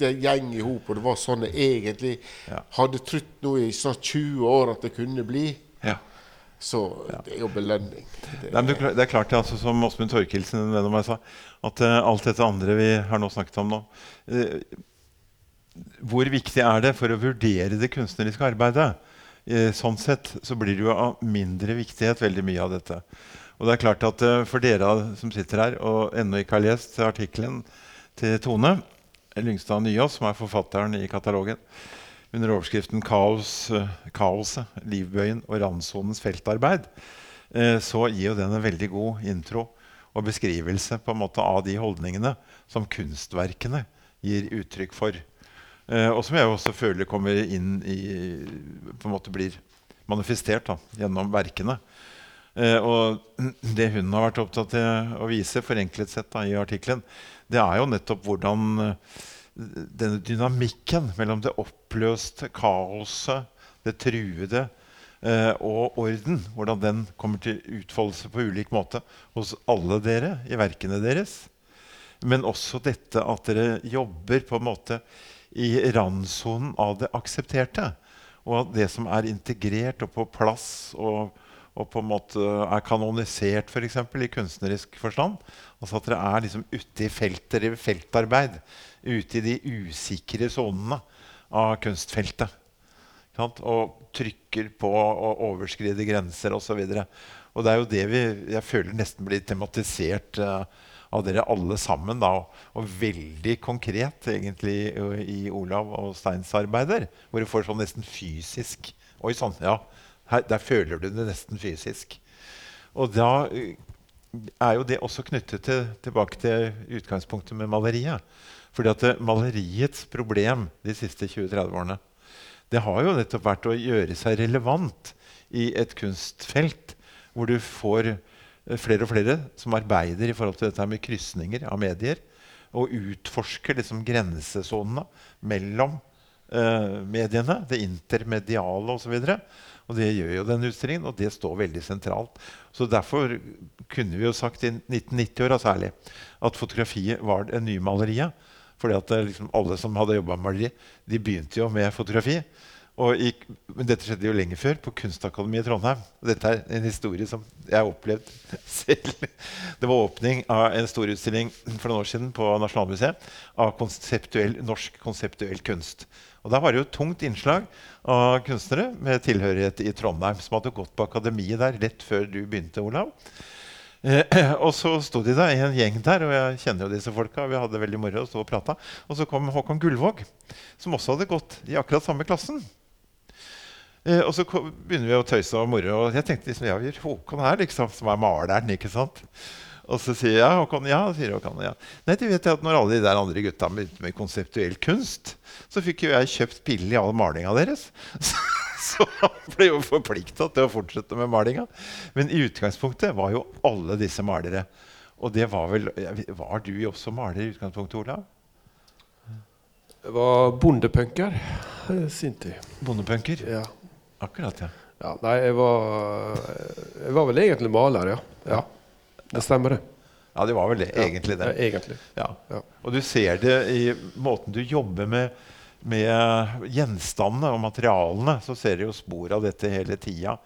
det gjeng i hop, og det var sånn jeg egentlig Ja. hadde trodd nå i snart 20 år at det kunne bli. Ja. Så det er jo belønning. Det, Nei, men det, det er klart, altså, som Åsmund Torkelsen en venn av meg sa, at uh, alt dette andre vi har nå snakket om nå uh, Hvor viktig er det for å vurdere det kunstneriske arbeidet? Eh, sånn sett så blir det jo av mindre viktighet, veldig mye av dette. Og det er klart at eh, For dere som sitter her og ennå ikke har lest artikkelen til Tone Lyngstad Nyås, som er forfatteren i katalogen, under overskriften 'Kaos, eh, 'Kaoset, livbøyen og randsonens feltarbeid', så gir jo den en veldig god intro og beskrivelse på en måte av de holdningene som kunstverkene gir uttrykk for. Eh, og som jeg også føler kommer inn i på en måte blir manifestert da, gjennom verkene. Eh, og det hun har vært opptatt av å vise, forenklet sett da, i artikkelen, det er jo nettopp hvordan eh, denne dynamikken mellom det oppløste kaoset, det truede og orden, hvordan den kommer til utfoldelse på ulik måte hos alle dere i verkene deres. Men også dette at dere jobber på en måte i randsonen av det aksepterte. Og det som er integrert og på plass og, og på en måte er kanonisert eksempel, i kunstnerisk forstand. Altså at dere er liksom ute i feltet, dere feltarbeid. Ute i de usikre sonene av kunstfeltet. Og trykker på og overskrider grenser osv. Og, så og det er jo det vi, jeg føler nesten blir tematisert eh, av dere alle sammen. Da, og, og veldig konkret egentlig i, Olav og Steins arbeider. Hvor du får sånn nesten fysisk Oi sann, ja. Her, der føler du det nesten fysisk. Og da eh, er jo det også knyttet til, tilbake til utgangspunktet med maleriet. Fordi at eh, maleriets problem de siste 20-30 årene det har jo nettopp vært å gjøre seg relevant i et kunstfelt hvor du får flere og flere som arbeider i forhold til dette med krysninger av medier. Og utforsker liksom grensesonene mellom eh, mediene, det intermediale osv. Og det gjør jo den utstillingen, og det står veldig sentralt. Så Derfor kunne vi jo sagt i 1990-åra særlig at fotografiet var det nye maleriet. Fordi at liksom, alle som hadde jobba med maleri, de begynte jo med fotografi. Og i, men dette skjedde jo lenge før, på Kunstakademiet i Trondheim. Dette er en historie som jeg har opplevd selv. Det var åpning av en stor utstilling for noen år siden på Nasjonalmuseet av konseptuell, norsk konseptuell kunst. Og Der var det jo et tungt innslag av kunstnere med tilhørighet i Trondheim som hadde gått på akademiet der rett før du begynte, Olav. Eh, og så sto de da i en gjeng der, og jeg kjenner jo disse folka. vi hadde veldig moro og, og, prata. og så kom Håkon Gullvåg, som også hadde gått i akkurat samme klassen. Eh, og så kom, begynner vi å tøyse og more. Og jeg tenkte liksom, ja, Håkon her, liksom, som er maleren. ikke sant? Og så sier jeg Håkon ja. sier Håkon, ja. Nei, du vet at Når alle de der andre gutta begynte med konseptuell kunst, så fikk jo jeg kjøpt billig all malinga deres. Så han ble jo forplikta til å fortsette med malinga. Men i utgangspunktet var jo alle disse malere. Og det var vel Var du også maler i utgangspunktet, Olav? Jeg var bondepunker sinte. sin. Bondepunker? Ja. Akkurat, ja. ja. Nei, jeg var Jeg var vel egentlig maler, ja. ja. Det stemmer, det. Ja, det var vel det, egentlig det. Ja, egentlig. Ja. Og du ser det i måten du jobber med, med gjenstandene og materialene. Så ser du jo spor av dette hele tida.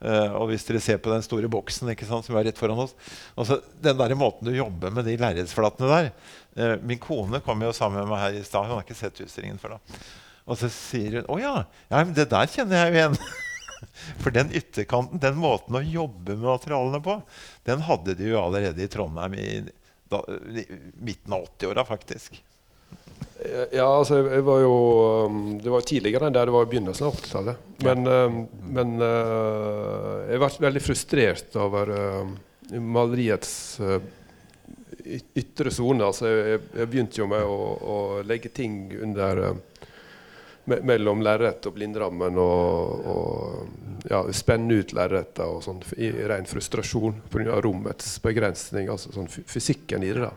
Uh, og hvis dere ser på den store boksen sant, som er rett foran oss altså, Den der måten du jobber med de lerretsflatene der uh, Min kone kom jo sammen med meg her i stad. Hun har ikke sett utstillingen før da. Og så sier hun 'Å ja, ja men det der kjenner jeg jo igjen'. For den ytterkanten, den måten å jobbe med materialene på, den hadde de jo allerede i Trondheim i, da, i midten av 80-åra, faktisk. Ja, altså jeg var jo um, Det var tidligere enn der det var i begynnelsen av 80-tallet. Men, ja. Um, men uh, jeg ble veldig frustrert over uh, maleriets uh, ytre sone. Altså jeg, jeg, begynte jo med å, å legge ting under me mellom lerretet og blindrammen og, og ja, spenne ut lerretet og sånn i ren frustrasjon pga. rommets begrensning. Altså sånn fysikken i det. da.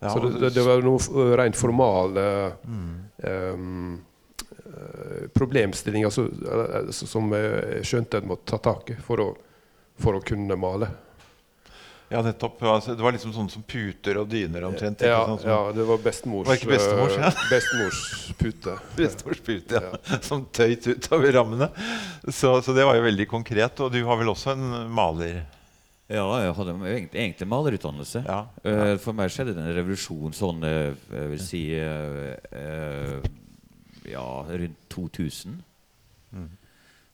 Ja, så det, det, det, var noe rent formale mm. um, problemstillinger altså, som jeg skjønte jeg måtte ta tak i for å, for å kunne male. Ja, nettopp. Altså, det var liksom sånne som puter og dyner omtrent? Ja, sånn som, ja, det var bestemors, var ikke bestemors, ja? bestemors pute. bestemors pute, ja. ja. Som tøyt utover rammene. Så, så, det var jo veldig konkret. Og du har vel også en maler? Ja, jeg hadde egentlig, malerutdannelse. Ja, ja. Uh, for meg skjedde det en revolusjon sånn uh, jeg vil si uh, Ja, rundt 2000. Mm.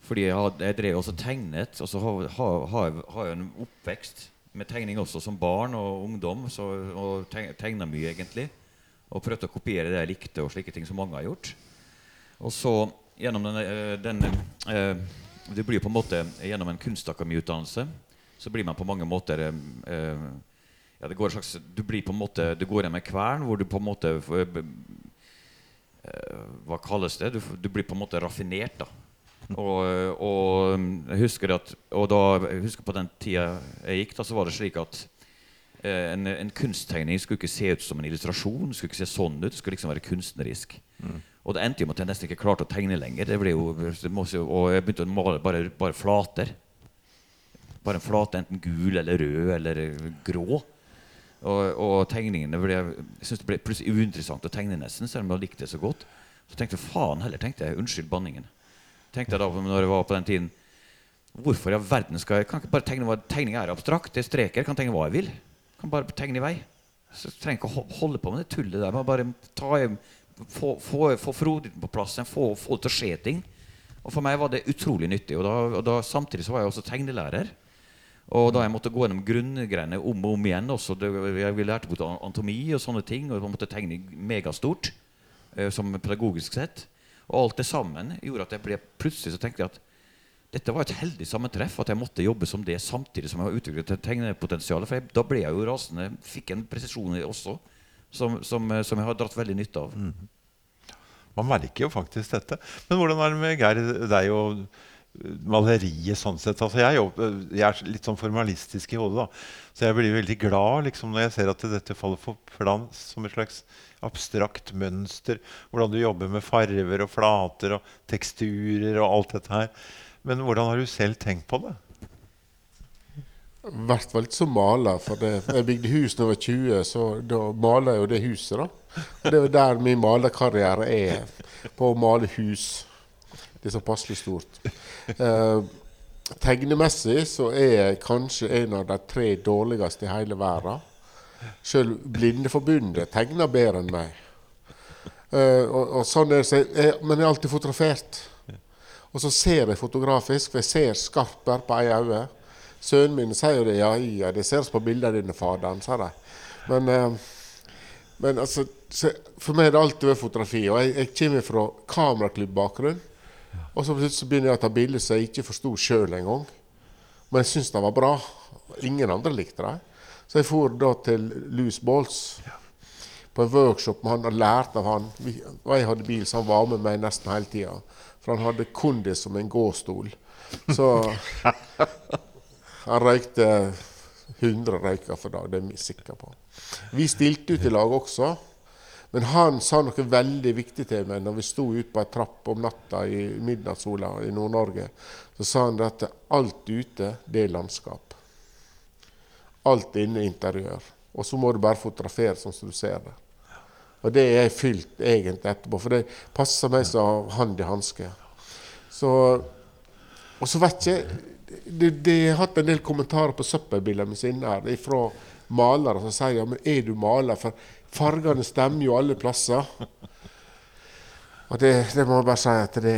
Fordi jeg, had, jeg, drev også tegnet, og så har, har, har, har jeg en oppvekst med tegning også som barn og ungdom. Så, og tegna mye, egentlig. Og prøvde å kopiere det jeg likte, og slike ting som mange har gjort. Og så gjennom denne, denne Det blir på en måte gjennom en kunstakademiutdannelse så blir man på mange måter eh, ja, det går en slags, Du blir på en måte, du går hjem med kvern hvor du på en måte eh, Hva kalles det? Du, du, blir på en måte raffinert. da og, og, jeg husker at og da, jeg husker på den tida jeg gikk, da, så var det slik at eh, en, en, kunsttegning skulle ikke se ut som en illustrasjon. Skulle ikke se sånn ut, det skulle liksom være kunstnerisk. Mm. Og det endte jo med at jeg nesten ikke klarte å tegne lenger. Det ble jo, og jeg begynte å male bare, bare flater. Bare en flate, enten gul eller rød eller grå. Og, og tegningene ble, jeg synes det ble plutselig uinteressant å tegne nesten, selv om jeg likte det så godt. Så tenkte jeg faen heller, tenkte jeg, unnskyld banningen. Tenkte jeg da når jeg var på den tiden Hvorfor i all verden skal jeg Kan ikke bare tegne tegning er abstrakt? Det er streker. Jeg kan tegne hva jeg vil. Jeg kan bare tegne i vei. Så jeg trenger ikke å holde på med det tullet der. Bare ta, få, få, få frodigheten på plass, få, få det til å skje ting. Og for meg var det utrolig nyttig. Og, da, og da, samtidig så var jeg også tegnelærer. Og da jeg måtte gå gjennom grunngreiene om og om igjen også, det, Jeg lærte bort anatomi og sånne ting, og jeg måtte tegne megastort eh, som pedagogisk sett. Og alt det sammen gjorde at jeg ble plutselig så tenkte jeg at dette var et heldig sammentreff. At jeg måtte jobbe som det samtidig som jeg har utviklet tegnepotensialet. For jeg, da ble jeg jo rasende. Fikk en presisjon også som, som, eh, som, jeg har dratt veldig nytte av. Mm. Man merker jo faktisk dette. Men hvordan er det med Geir, deg og maleriet sånn sett. Altså jeg, jeg, er litt sånn formalistisk i hodet. da. Så jeg blir veldig glad liksom, når jeg ser at dette faller for plan som et slags abstrakt mønster. Hvordan du jobber med farver og flater og teksturer og alt dette her. Men hvordan har du selv tenkt på det? I hvert fall som maler. For det, jeg bygde hus da jeg var 20, så da maler jeg jo det huset. da. Og det er jo der min malerkarriere er. På å male hus. Det er så passelig stort. Eh, tegnemessig så er jeg kanskje en av de tre dårligste i hele verden. Selv Blindeforbundet tegner bedre enn meg. Uh, og, og, sånn er det, jeg, men jeg har alltid fotografert. Og så ser jeg fotografisk, for jeg ser skarpere på ei øye. Sønnen min sier jo det. Ja, ja, det ser på bildene dine, faderen, sa de. Men, uh, men altså, for meg har det alltid vært fotografi. Og jeg, jeg kommer fra kameraklubb-bakgrunn. Og så plutselig begynner jeg å ta bilder som jeg ikke forsto sjøl engang. Men jeg syntes de var bra. Ingen andre likte dem. Så jeg for da til Louis Balls på en workshop med han og lærte av han. Og jeg hadde bil, så han var med meg nesten hele tida. For han hadde kondis som en gåstol. Så han røykte 100 røyker for dag, det er jeg sikker på. Vi stilte ut i lag også. Men han sa noe veldig viktig til meg når vi sto ute på ei trapp om natta i midnattssola i Nord-Norge. Så sa han at alt ute, det er landskap. Alt inne er interiør. Og så må du bare fotografere sånn som du ser det. Og det er jeg fylt egentlig etterpå, for det passer meg som hand i hanske. Så, og så vet jeg de, de har hatt en del kommentarer på søppelbildene sine her, fra malere som sier ja, men er du maler? For fargene stemmer jo alle plasser. Og det, det må jeg bare si at det,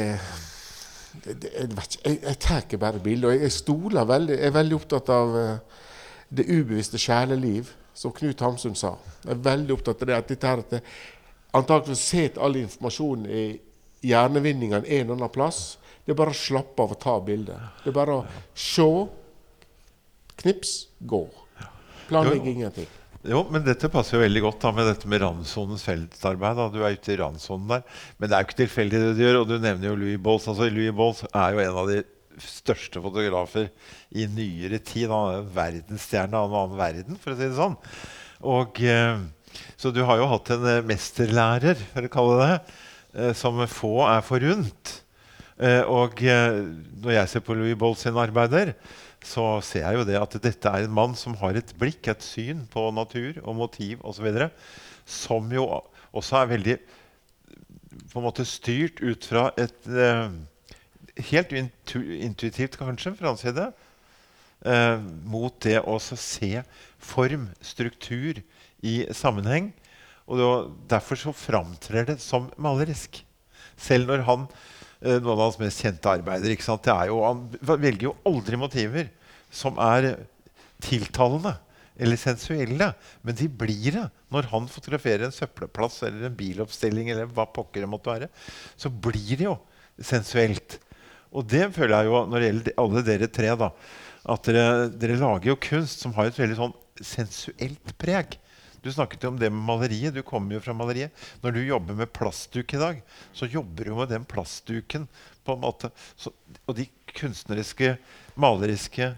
det, det jeg, jeg, tar bare bilder. Og jeg, jeg stoler veldig, jeg er veldig opptatt av uh, det ubevisste sjeleliv, som Knut Hamsun sa. Jeg er veldig opptatt av det at dette her, at antakelig sitter all informasjonen i hjernevinningen en eller annen plass. Det er bare å slappe av og ta bildet. Det er bare å se, knips, gå. Planlegge ingenting. Jo, men dette passer jo veldig godt da med dette med randsonens feltarbeid. da. Du er ute i randsonen der. Men det er jo ikke tilfeldig det du gjør. Og du nevner jo Louis Bolls. Altså, Louis Bolls er jo en av de største fotografer i nyere tid. Han er en verdensstjerne av en annen verden, for å si det sånn. Og, eh, så du har jo hatt en eh, mesterlærer, for å kalle det eh, som få er forunt. Og når jeg ser på Louis Boll sine arbeider, så ser jeg jo det at dette er en mann som har et blikk, et syn på natur og motiv osv. Som jo også er veldig på en måte styrt ut fra et eh, Helt intu intuitivt, kanskje, fra hans side. Eh, mot det å se form, struktur, i sammenheng. Og da, derfor så framtrer det som malerisk. Selv når han Eh, noen av hans mest kjente arbeider. Jo, han velger jo aldri motiver som er tiltalende eller sensuelle. Men de blir det når han fotograferer en søppelplass eller en biloppstilling. eller hva pokker det måtte være, Så blir det jo sensuelt. Og det føler jeg jo når det gjelder alle dere tre. da, At dere, dere lager jo kunst som har et veldig sånn sensuelt preg. Du snakket jo om det med maleriet. Du kommer jo fra maleriet. Når du jobber med plastduk i dag, så jobber du med den plastduken på en måte. Så, og de kunstneriske, maleriske,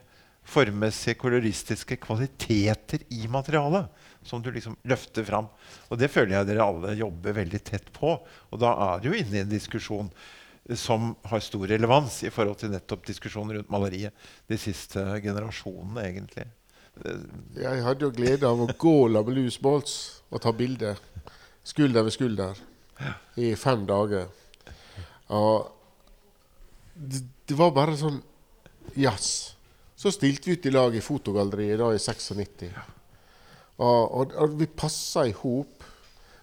formmessige, koloristiske kvaliteter i materialet som du liksom løfter fram. Og det føler jeg dere alle jobber veldig tett på. Og da er du inne i en diskusjon som har stor relevans i forhold til nettopp diskusjonen rundt maleriet de siste generasjonene, egentlig. Jeg hadde jo glede av å gå med Louis Bolts og ta bilde skulder ved skulder i fem dager. Og det, det var bare sånn jazz. Så stilte vi ut i lag i Fotogalleriet da i 96. Og, og, og vi passa i hop.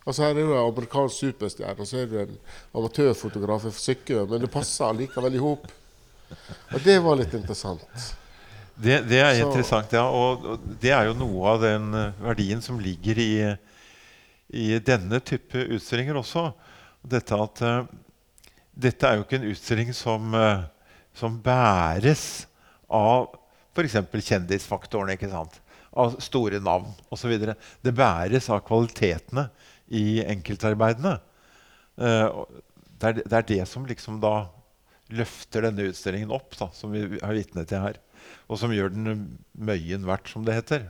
Og så er jo en amerikansk superstjerne, og så er det en amatørfotograf fra Sykkø. Men det passer likevel i hop. Og det var litt interessant. Det, det er så. interessant, ja. Og, og, det er jo noe av den uh, verdien som ligger i, i, denne type utstillinger også. Dette at uh, dette er jo ikke en utstilling som, uh, som bæres av f.eks. kjendisfaktoren. ikke sant? Av store navn osv. Det bæres av kvalitetene i enkeltarbeidene. Det er, det, er, det som liksom da løfter denne utstillingen opp, da, som vi er vitne til her og som gjør den møyen verdt, som det heter.